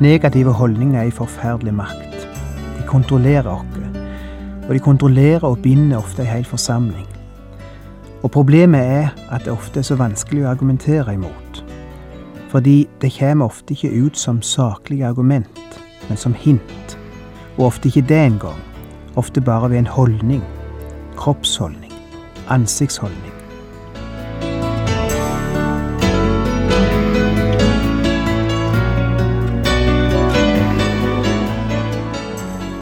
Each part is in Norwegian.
Negative holdninger er i forferdelig makt. De kontrollerer oss, og de kontrollerer og binder ofte en hel forsamling. Og problemet er at det ofte er så vanskelig å argumentere imot. Fordi det kommer ofte ikke ut som saklige argument, men som hint. Og ofte ikke det engang. Ofte bare ved en holdning. Kroppsholdning. Ansiktsholdning.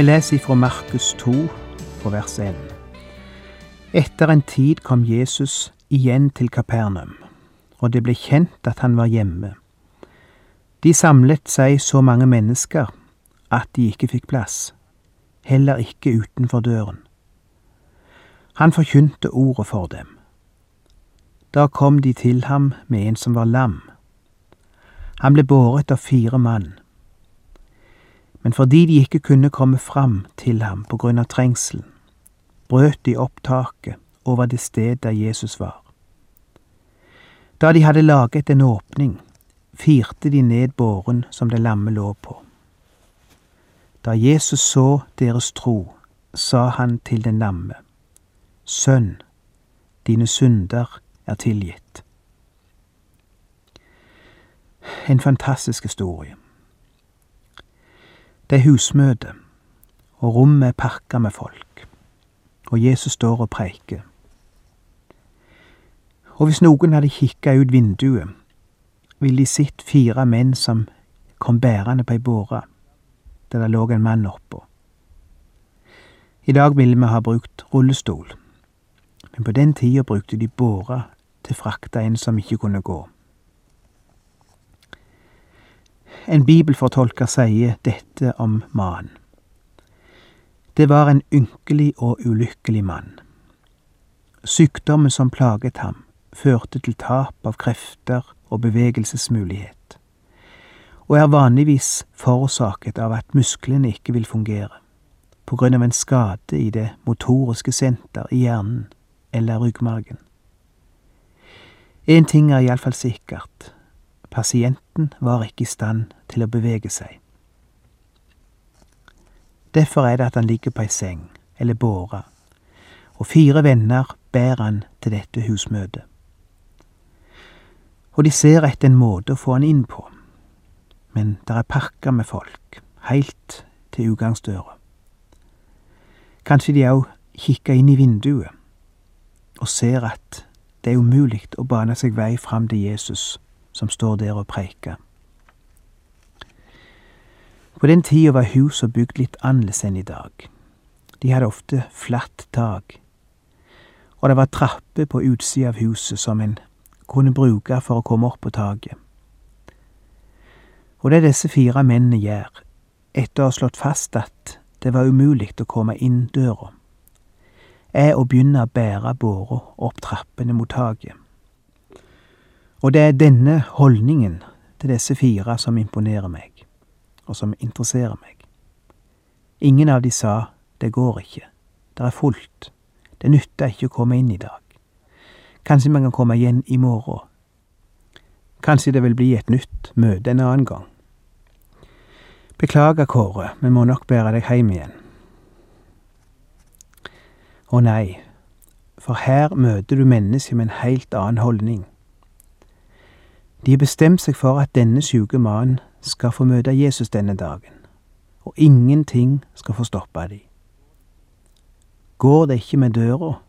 Vi leser ifra Markus 2, fra vers 1. Etter en tid kom Jesus igjen til Kapernaum, og det ble kjent at han var hjemme. De samlet seg så mange mennesker at de ikke fikk plass, heller ikke utenfor døren. Han forkynte ordet for dem. Da kom de til ham med en som var lam. Han ble båret av fire mann. Men fordi de ikke kunne komme fram til ham på grunn av trengselen, brøt de opp taket over det sted der Jesus var. Da de hadde laget en åpning, firte de ned båren som det lamme lå på. Da Jesus så deres tro, sa han til den lamme, Sønn, dine synder er tilgitt. En fantastisk historie. Det er husmøte, og rommet er pakka med folk, og Jesus står og preiker. Og hvis noen hadde kikka ut vinduet, ville de sett fire menn som kom bærende på ei båre, der det lå en mann oppå. I dag ville vi ha brukt rullestol, men på den tida brukte de båre til å frakte en som ikke kunne gå. En bibelfortolker sier dette om mannen. Det var en ynkelig og ulykkelig mann. Sykdommen som plaget ham, førte til tap av krefter og bevegelsesmulighet, og er vanligvis forårsaket av at musklene ikke vil fungere, på grunn av en skade i det motoriske senter i hjernen eller ryggmargen. Én ting er iallfall sikkert, Pasienten var ikke i stand til å bevege seg. Derfor er det at han ligger på ei seng, eller båre, og fire venner bærer han til dette husmøtet. Og de ser etter en måte å få han inn på, men der er pakka med folk, heilt til utgangsdøra. Kanskje de òg kikker inn i vinduet og ser at det er umulig å bane seg vei fram til Jesus som står der og preiker. På den tida var husa bygd litt annerledes enn i dag. De hadde ofte flatt tak, og det var trapper på utsida av huset som en kunne bruke for å komme opp på taket. Og det disse fire mennene gjør, etter å ha slått fast at det var umulig å komme inn døra, er å begynne å bære båra opp trappene mot taket. Og det er denne holdningen til disse fire som imponerer meg, og som interesserer meg. Ingen av de sa det går ikke, det er fullt, det nytter ikke å komme inn i dag. Kanskje man kan komme igjen i morgen. Kanskje det vil bli et nytt møte en annen gang. Beklager, Kåre, vi må nok bære deg hjem igjen. Å nei, for her møter du mennesker med en helt annen holdning. De har bestemt seg for at denne sjuke mannen skal få møte Jesus denne dagen, og ingenting skal få stoppe dem. Går det ikke med døra,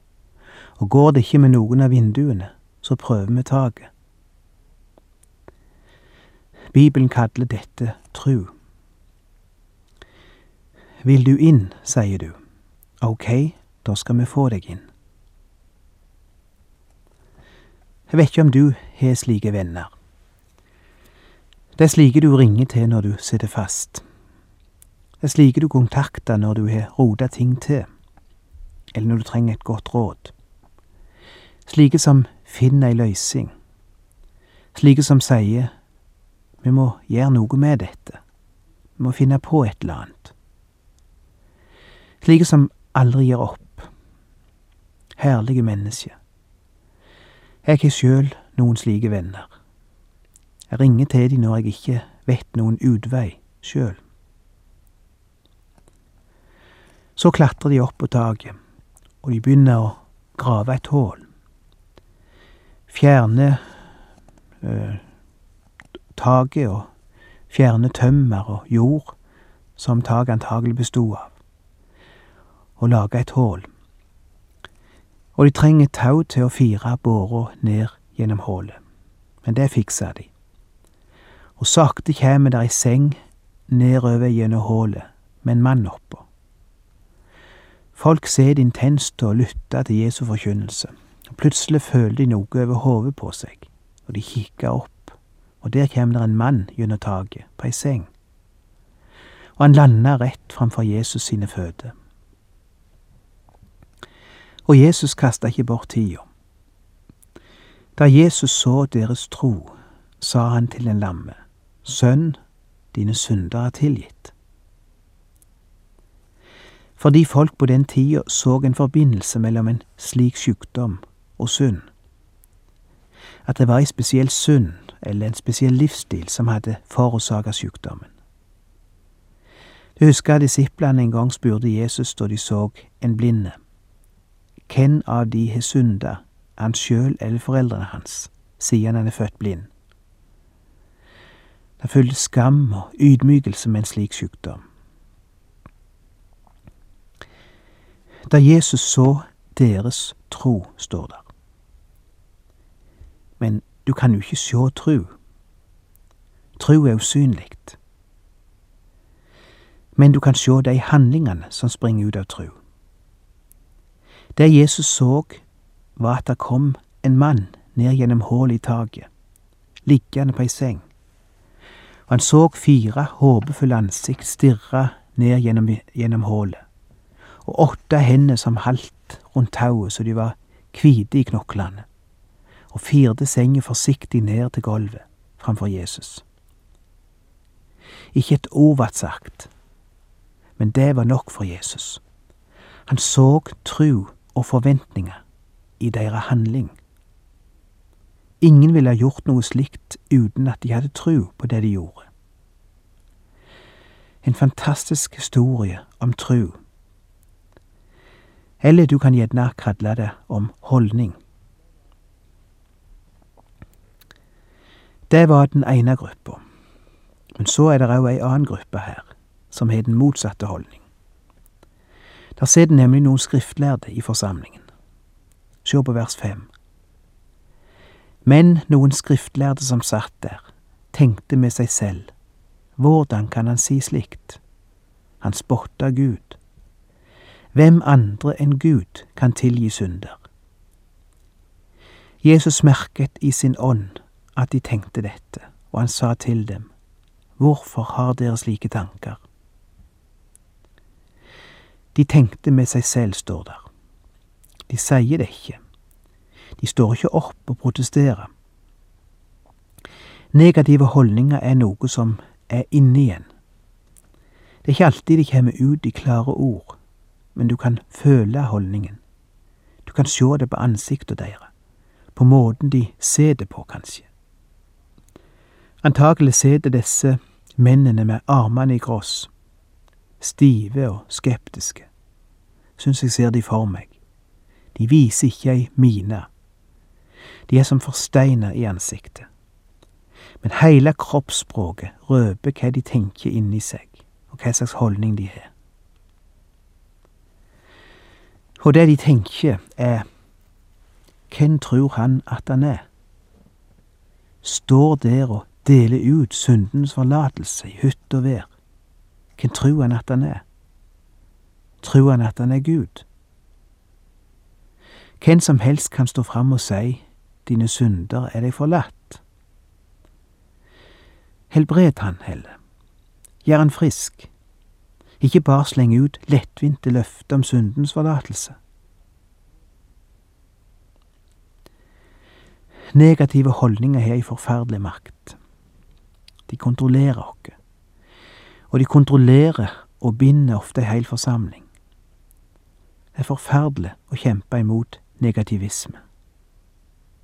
og går det ikke med noen av vinduene, så prøver vi taket. Bibelen kaller dette tru. Vil du inn, sier du. Ok, da skal vi få deg inn. Jeg vet ikke om du har slike venner. Det er slike du ringer til når du sitter fast. Det er slike du kontakter når du har rota ting til, eller når du trenger et godt råd. Slike som finner ei løysing. Slike som sier vi må gjøre noe med dette, vi må finne på et eller annet. Slike som aldri gir opp. Herlige mennesker. Jeg har sjøl noen slike venner. Jeg ringer til de når jeg ikke vet noen utvei sjøl. Så klatrer de opp på taket, og de begynner å grave et hull. Fjerne øh, taket og fjerne tømmer og jord som taket antagelig bestod av, og lage et hull. Og de trenger tau til å fire båra ned gjennom hullet, men det fikser de. Og sakte kjem der ei seng nedover gjennom hullet med en mann oppå. Folk ser intenst og lytter til Jesu forkynnelse. og Plutselig føler de noe over hodet på seg, og de kikker opp, og der kjem der en mann gjennom taket, på ei seng. Og han lander rett framfor Jesus sine føtter. Og Jesus kasta ikke bort tida. Da Jesus så deres tro, sa han til den lamme, Sønn, dine synder er tilgitt. Fordi folk på den tida så en forbindelse mellom en slik sykdom og synd. At det var ei spesiell synd eller en spesiell livsstil som hadde forårsaka sykdommen. Du husker disiplene en gang spurte Jesus da de så en blinde. Hvem av de har synda, han sjøl eller foreldrene hans, siden han er født blind? Det følger skam og ydmykelse med en slik sykdom. Da Jesus så deres tro, står der. Men du kan jo ikke sjå tru. Tru er usynlig. Men du kan sjå de handlingene som springer ut av tru. Det Jesus så, var at det kom en mann ned gjennom hullet i taket, liggende på ei seng. Han så fire håpefulle ansikt stirre ned gjennom, gjennom hullet, og åtte hender som halt rundt tauet så de var hvite i knoklene, og firte sengen forsiktig ned til gulvet framfor Jesus. Ikke et ord ble sagt, men det var nok for Jesus. Han så tru og forventninger i deres handling. Ingen ville ha gjort noe slikt uten at de hadde tru på det de gjorde. En fantastisk historie om tru. Eller du kan gjerne kalle det om holdning. Det var den ene gruppa. Men så er det òg ei annen gruppe her, som har den motsatte holdning. Der sitter nemlig noen skriftlærde i forsamlingen. Se på vers fem. Men noen skriftlærde som satt der, tenkte med seg selv, hvordan kan han si slikt? Han spotta Gud. Hvem andre enn Gud kan tilgi synder? Jesus merket i sin ånd at de tenkte dette, og han sa til dem, Hvorfor har dere slike tanker? De tenkte med seg selv, står der. De sier det ikke. De står ikke opp og protesterer. Negative holdninger er noe som er inne igjen. Det er ikke alltid de kommer ut i klare ord, men du kan føle holdningen. Du kan sjå det på ansiktet deres, på måten de ser det på, kanskje. Antagelig sitter disse mennene med armene i kross, stive og skeptiske. Syns jeg ser de for meg. De viser ikke ei mine. De er som forsteina i ansiktet. Men heile kroppsspråket røper hva de tenker inni seg, og hva slags holdning de har. Og det de tenker, er hvem tror han at han er? Står der og deler ut syndens forlatelse i hytt og vær. Hvem tror han at han er? Tror han at han er Gud? Hvem som helst kan stå fram og si dine synder er deg forlatt. Helbred han Helle. Gjør han frisk. Ikke bare sleng ut lettvinte løfter om syndens forlatelse. Negative holdninger har ei forferdelig makt. De kontrollerer oss, og de kontrollerer og binder ofte ei hel forsamling. Det er forferdelig å kjempe imot negativisme.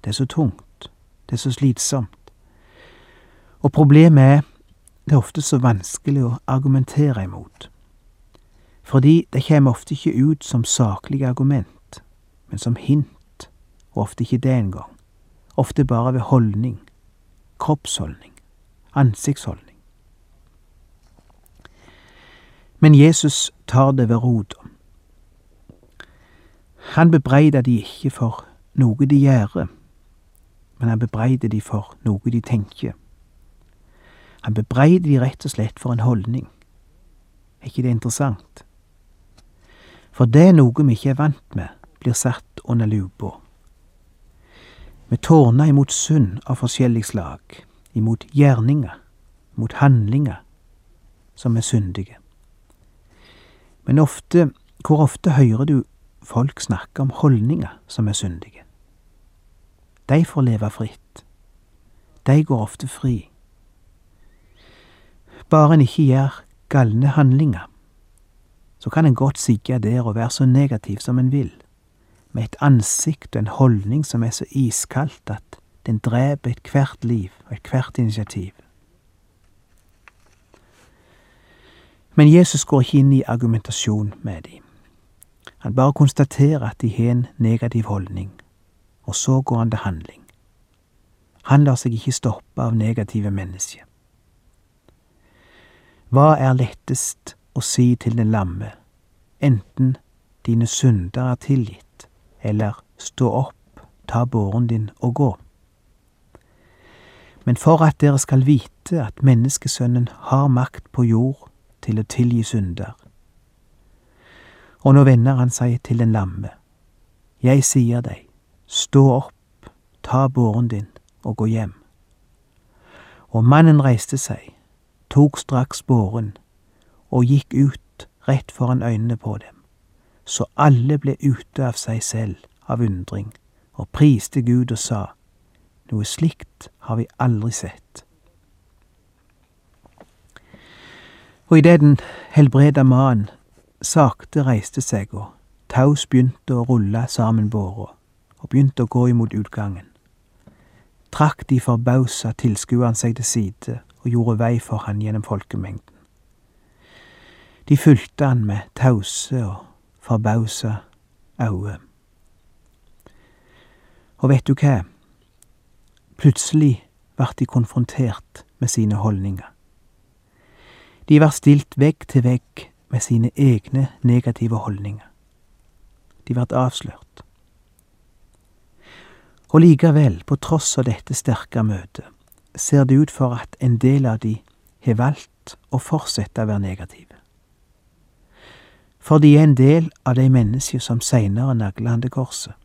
Det er så tungt, det er så slitsomt. Og problemet er det er ofte så vanskelig å argumentere imot. Fordi det kommer ofte ikke ut som saklige argument, men som hint, og ofte ikke det engang. Ofte bare ved holdning, kroppsholdning, ansiktsholdning. Men Jesus tar det ved rota. Han bebreider de ikke for noe de gjør, men han bebreider de for noe de tenker. Han bebreider de rett og slett for en holdning. Er ikke det interessant? For det er noe vi ikke er vant med, blir satt under lupa. Vi tårner imot synd av forskjellig slag, imot gjerninger, mot handlinger som er syndige. Men ofte, hvor ofte hører du folk snakke om holdninger som er syndige? De får leve fritt. De går ofte fri. Bare en ikke gjør galne handlinger, så kan en godt sigge der og være så negativ som en vil, med et ansikt og en holdning som er så iskaldt at den dreper ethvert liv og ethvert initiativ. Men Jesus går ikke inn i argumentasjon med dem. Han bare konstaterer at de har en negativ holdning, og så går han til handling. Han lar seg ikke stoppe av negative mennesker. Hva er lettest å si til den lamme, enten dine synder er tilgitt, eller stå opp, ta båren din og gå? Men for at dere skal vite at menneskesønnen har makt på jord til å tilgi synder. Og nå vender han seg til den lamme. Jeg sier deg, stå opp, ta båren din og gå hjem. Og mannen reiste seg, tok straks båren og gikk ut rett foran øynene på dem, så alle ble ute av seg selv av undring og priste Gud og sa, noe slikt har vi aldri sett. og idet den helbreda mannen sakte reiste seg og Taus begynte å rulle sammen båra og begynte å gå imot utgangen, trakk de forbausa tilskuerne seg til side og gjorde vei for han gjennom folkemengden. De fulgte han med tause og forbausa øyne. Og vet du hva? Plutselig ble de konfrontert med sine holdninger. De var stilt vegg til vegg med sine egne negative holdninger. De ble avslørt. Og likevel, på tross av dette sterke møtet, ser det ut for at en del av de har valgt å fortsette å være negative. For de er en del av de menneskene som seinere nagla han til korset.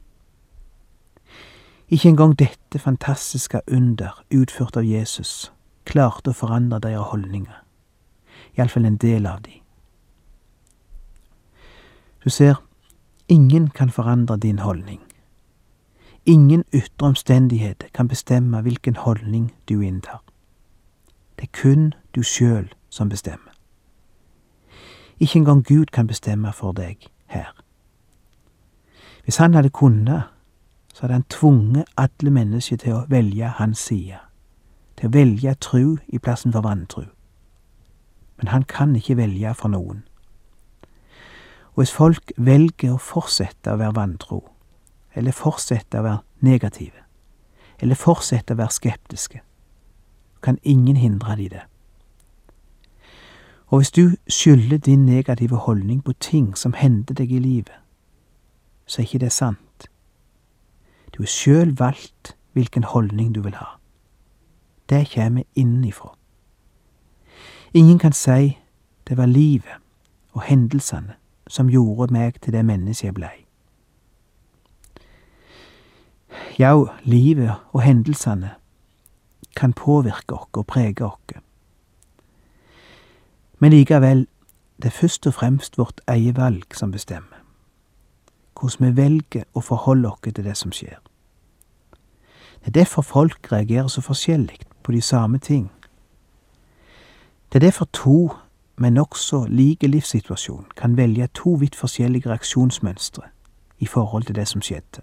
Ikke engang dette fantastiske under utført av Jesus klarte å forandre deres holdninger iallfall en del av de. Du ser, ingen kan forandre din holdning. Ingen ytre omstendigheter kan bestemme hvilken holdning du inntar. Det er kun du sjøl som bestemmer. Ikke engang Gud kan bestemme for deg her. Hvis han hadde kunnet, så hadde han tvunget alle mennesker til å velge hans side, til å velge tru i plassen for vantru men han kan ikke velge for noen. Og hvis folk velger å fortsette å være vantro, eller fortsette å være negative, eller fortsette å være skeptiske, kan ingen hindre de det. Og hvis du skylder din negative holdning på ting som hendte deg i livet, så er ikke det sant. Du har sjøl valgt hvilken holdning du vil ha. Det kommer innenifra. Ingen kan si det var livet og hendelsene som gjorde meg til det mennesket jeg blei. Ja, livet og hendelsene kan påvirke oss og prege oss, Men likevel, det er først og fremst vårt eget valg som bestemmer. Hvordan vi velger å forholde oss til det som skjer. Det er derfor folk reagerer så forskjellig på de samme ting. Det er derfor to men nokså like livssituasjon kan velge to vidt forskjellige reaksjonsmønstre i forhold til det som skjedde.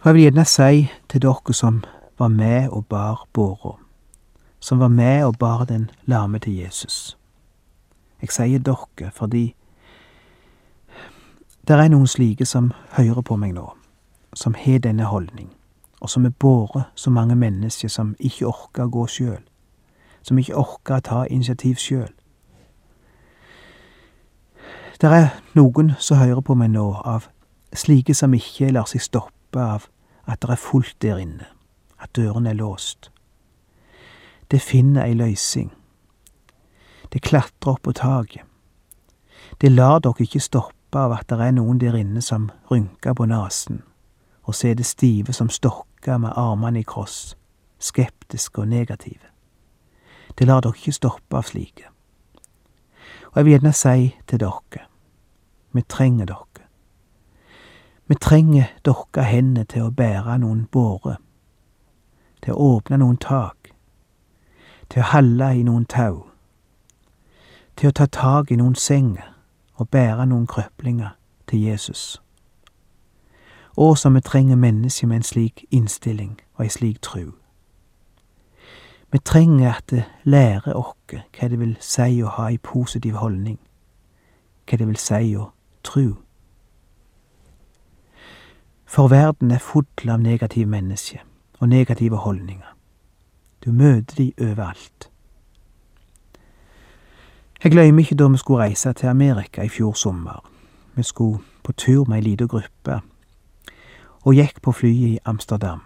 Og jeg vil gjerne si til dere som var med og bar båra, som var med og bar den lame til Jesus. Jeg sier dere fordi det er noen slike som hører på meg nå, som har denne holdning, og som er båret så mange mennesker som ikke orker å gå sjøl, som ikke orker å ta initiativ sjøl. Det er noen som hører på meg nå, av slike som ikke lar seg stoppe av at det er fullt der inne, at dørene er låst. Det finner ei løysing. Det klatrer opp på taket. Det lar dere ikke stoppe av at det er noen der inne som rynker på nesen og sitter stive som stokker med armene i kross, skeptiske og negative. Det lar dere ikke stoppe av slike. Og jeg vil gjerne si til dere, vi trenger dere. Vi trenger dere hender til å bære noen bårer, til å åpne noen tak, til å holde i noen tau, til å ta tak i noen senger og bære noen krøplinger til Jesus. Og som vi trenger mennesker med en slik innstilling og ei slik tru. Vi trenger at det lærer oss hva det vil si å ha ei positiv holdning, hva det vil si å tru. For verden er full av negative mennesker og negative holdninger. Du møter de overalt. Jeg glemmer ikke da vi skulle reise til Amerika i fjor sommer. Vi skulle på tur med ei lita gruppe, og gikk på flyet i Amsterdam.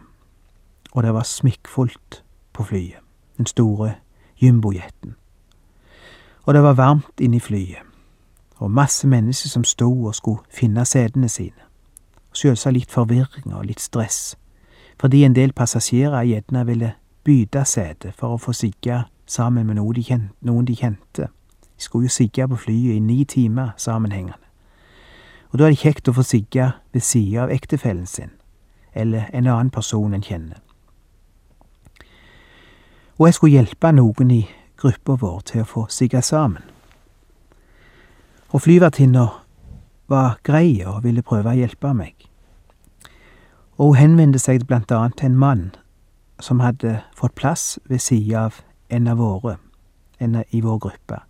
Og det var smikkfullt på flyet, den store jumbojeten. Og det var varmt inne i flyet, og masse mennesker som sto og skulle finne setene sine selvsagt litt forvirring og litt stress, fordi en del passasjerer gjerne ville bytte sete for å få sigge sammen med noen de, kjente, noen de kjente. De skulle jo sigge på flyet i ni timer sammenhengende. Og da er det kjekt å få sigge ved sida av ektefellen sin, eller en annen person en kjenner. Og jeg skulle hjelpe noen i gruppa vår til å få sigge sammen. Og flyvertinna var grei og ville prøve å hjelpe meg. Og hun henvendte seg blant annet til en mann som hadde fått plass ved sida av en av våre, en i vår gruppe.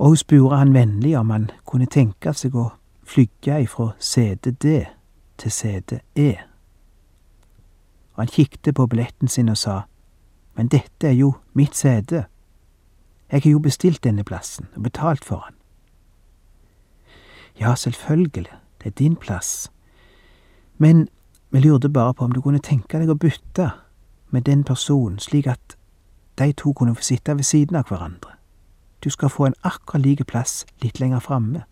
Og hun spurte han vennlig om han kunne tenke seg å flygge ifra CDD til sete E. Og han kikket på billetten sin og sa, men dette er jo mitt sete. Jeg har jo bestilt denne plassen og betalt for den. Ja, selvfølgelig, det er din plass. Men vi lurte bare på om du kunne tenke deg å bytte med den personen, slik at de to kunne få sitte ved siden av hverandre. Du skal få en akkurat like plass litt lenger framme.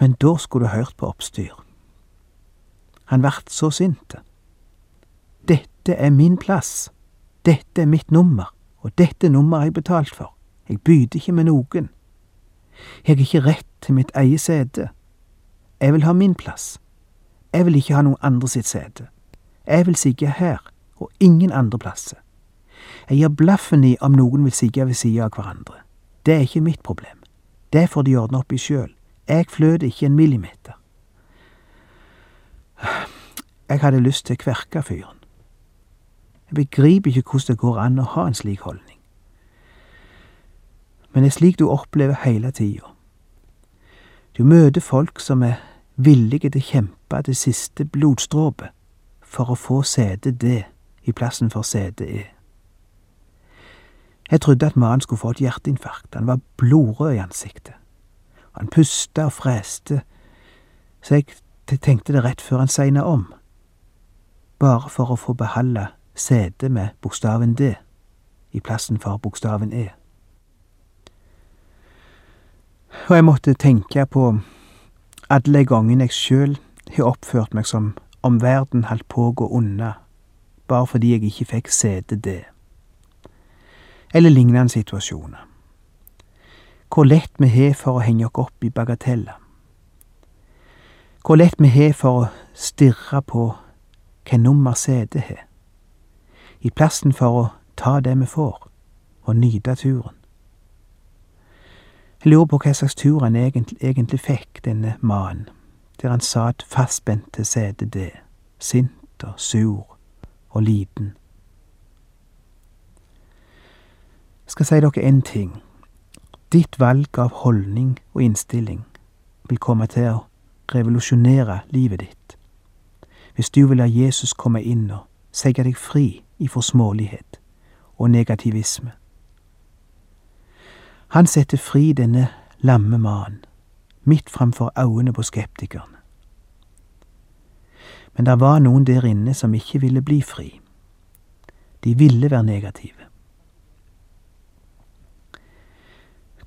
Men da skulle du hørt på oppstyr. Han vart så sint. Dette er min plass, dette er mitt nummer, og dette nummeret har jeg betalt for, jeg bytter ikke med noen. Jeg har ikke rett til mitt eget sete. Jeg vil ha min plass. Jeg vil ikke ha noen andre sitt sete. Jeg vil sigge her, og ingen andre plasser. Jeg gir blaffen i om noen vil sigge ved sida av hverandre. Det er ikke mitt problem. Det får de ordne opp i sjøl. Jeg fløt ikke en millimeter. Jeg hadde lyst til å kverke fyren. Jeg begriper ikke hvordan det går an å ha en slik holdning. Men det er slik du opplever hele tida. Du møter folk som er villige til å kjempe det siste blodstråpet for å få sete D i plassen for sete E. Jeg trodde at mannen skulle få et hjerteinfarkt, han var blodrød i ansiktet. Han pusta og freste, så jeg tenkte det rett før han segna om, bare for å få beholde setet med bokstaven D i plassen for bokstaven E. Og jeg måtte tenke på alle gangene jeg sjøl har oppført meg som om verden holdt på å gå unna, bare fordi jeg ikke fikk sete det. eller lignende situasjoner. Hvor lett vi har for å henge oss opp i bagateller. Hvor lett vi har for å stirre på hva nummer setet har, i plassen for å ta det vi får, og nyte turen. Jeg lurer på hva slags tur han egentlig, egentlig fikk, denne mannen, der han satt fastspent til setet det, sint og sur og liten. Jeg skal si dere én ting. Ditt valg av holdning og innstilling vil komme til å revolusjonere livet ditt. Hvis du vil la Jesus komme inn og sette deg fri ifra smålighet og negativisme. Han setter fri denne lamme mannen, midt framfor øynene på skeptikerne. Men det var noen der inne som ikke ville bli fri. De ville være negative.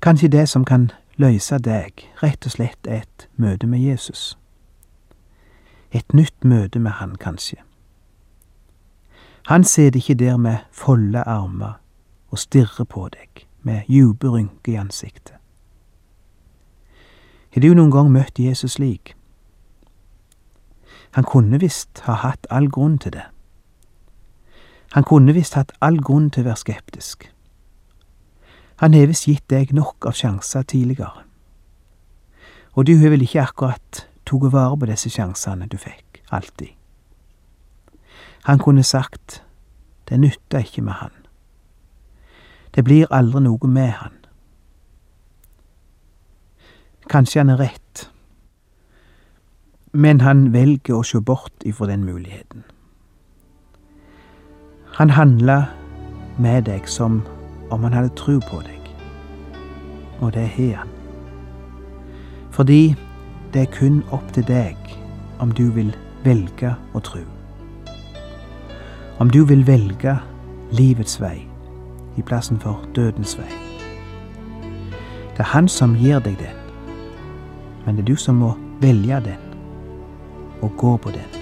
Kanskje det som kan løse deg, rett og slett er et møte med Jesus. Et nytt møte med Han, kanskje. Han sitter ikke der med folde armer og stirrer på deg med jubelrynke i ansiktet. Har du noen gang møtt Jesus slik? Han kunne visst ha hatt all grunn til det. Han kunne visst hatt all grunn til å være skeptisk. Han har visst gitt deg nok av sjanser tidligere. Og du har vel ikke akkurat tatt vare på disse sjansene du fikk, alltid. Han kunne sagt det nytter ikke med han. Det blir aldri noe med han. Kanskje han er rett, men han velger å se bort ifra den muligheten. Han handler med deg som om han hadde tro på deg, og det har han. Fordi det er kun opp til deg om du vil velge å tro. Om du vil velge livets vei i plassen for dødens vei. Det er Han som gir deg den, men det er du som må velge den og gå på den.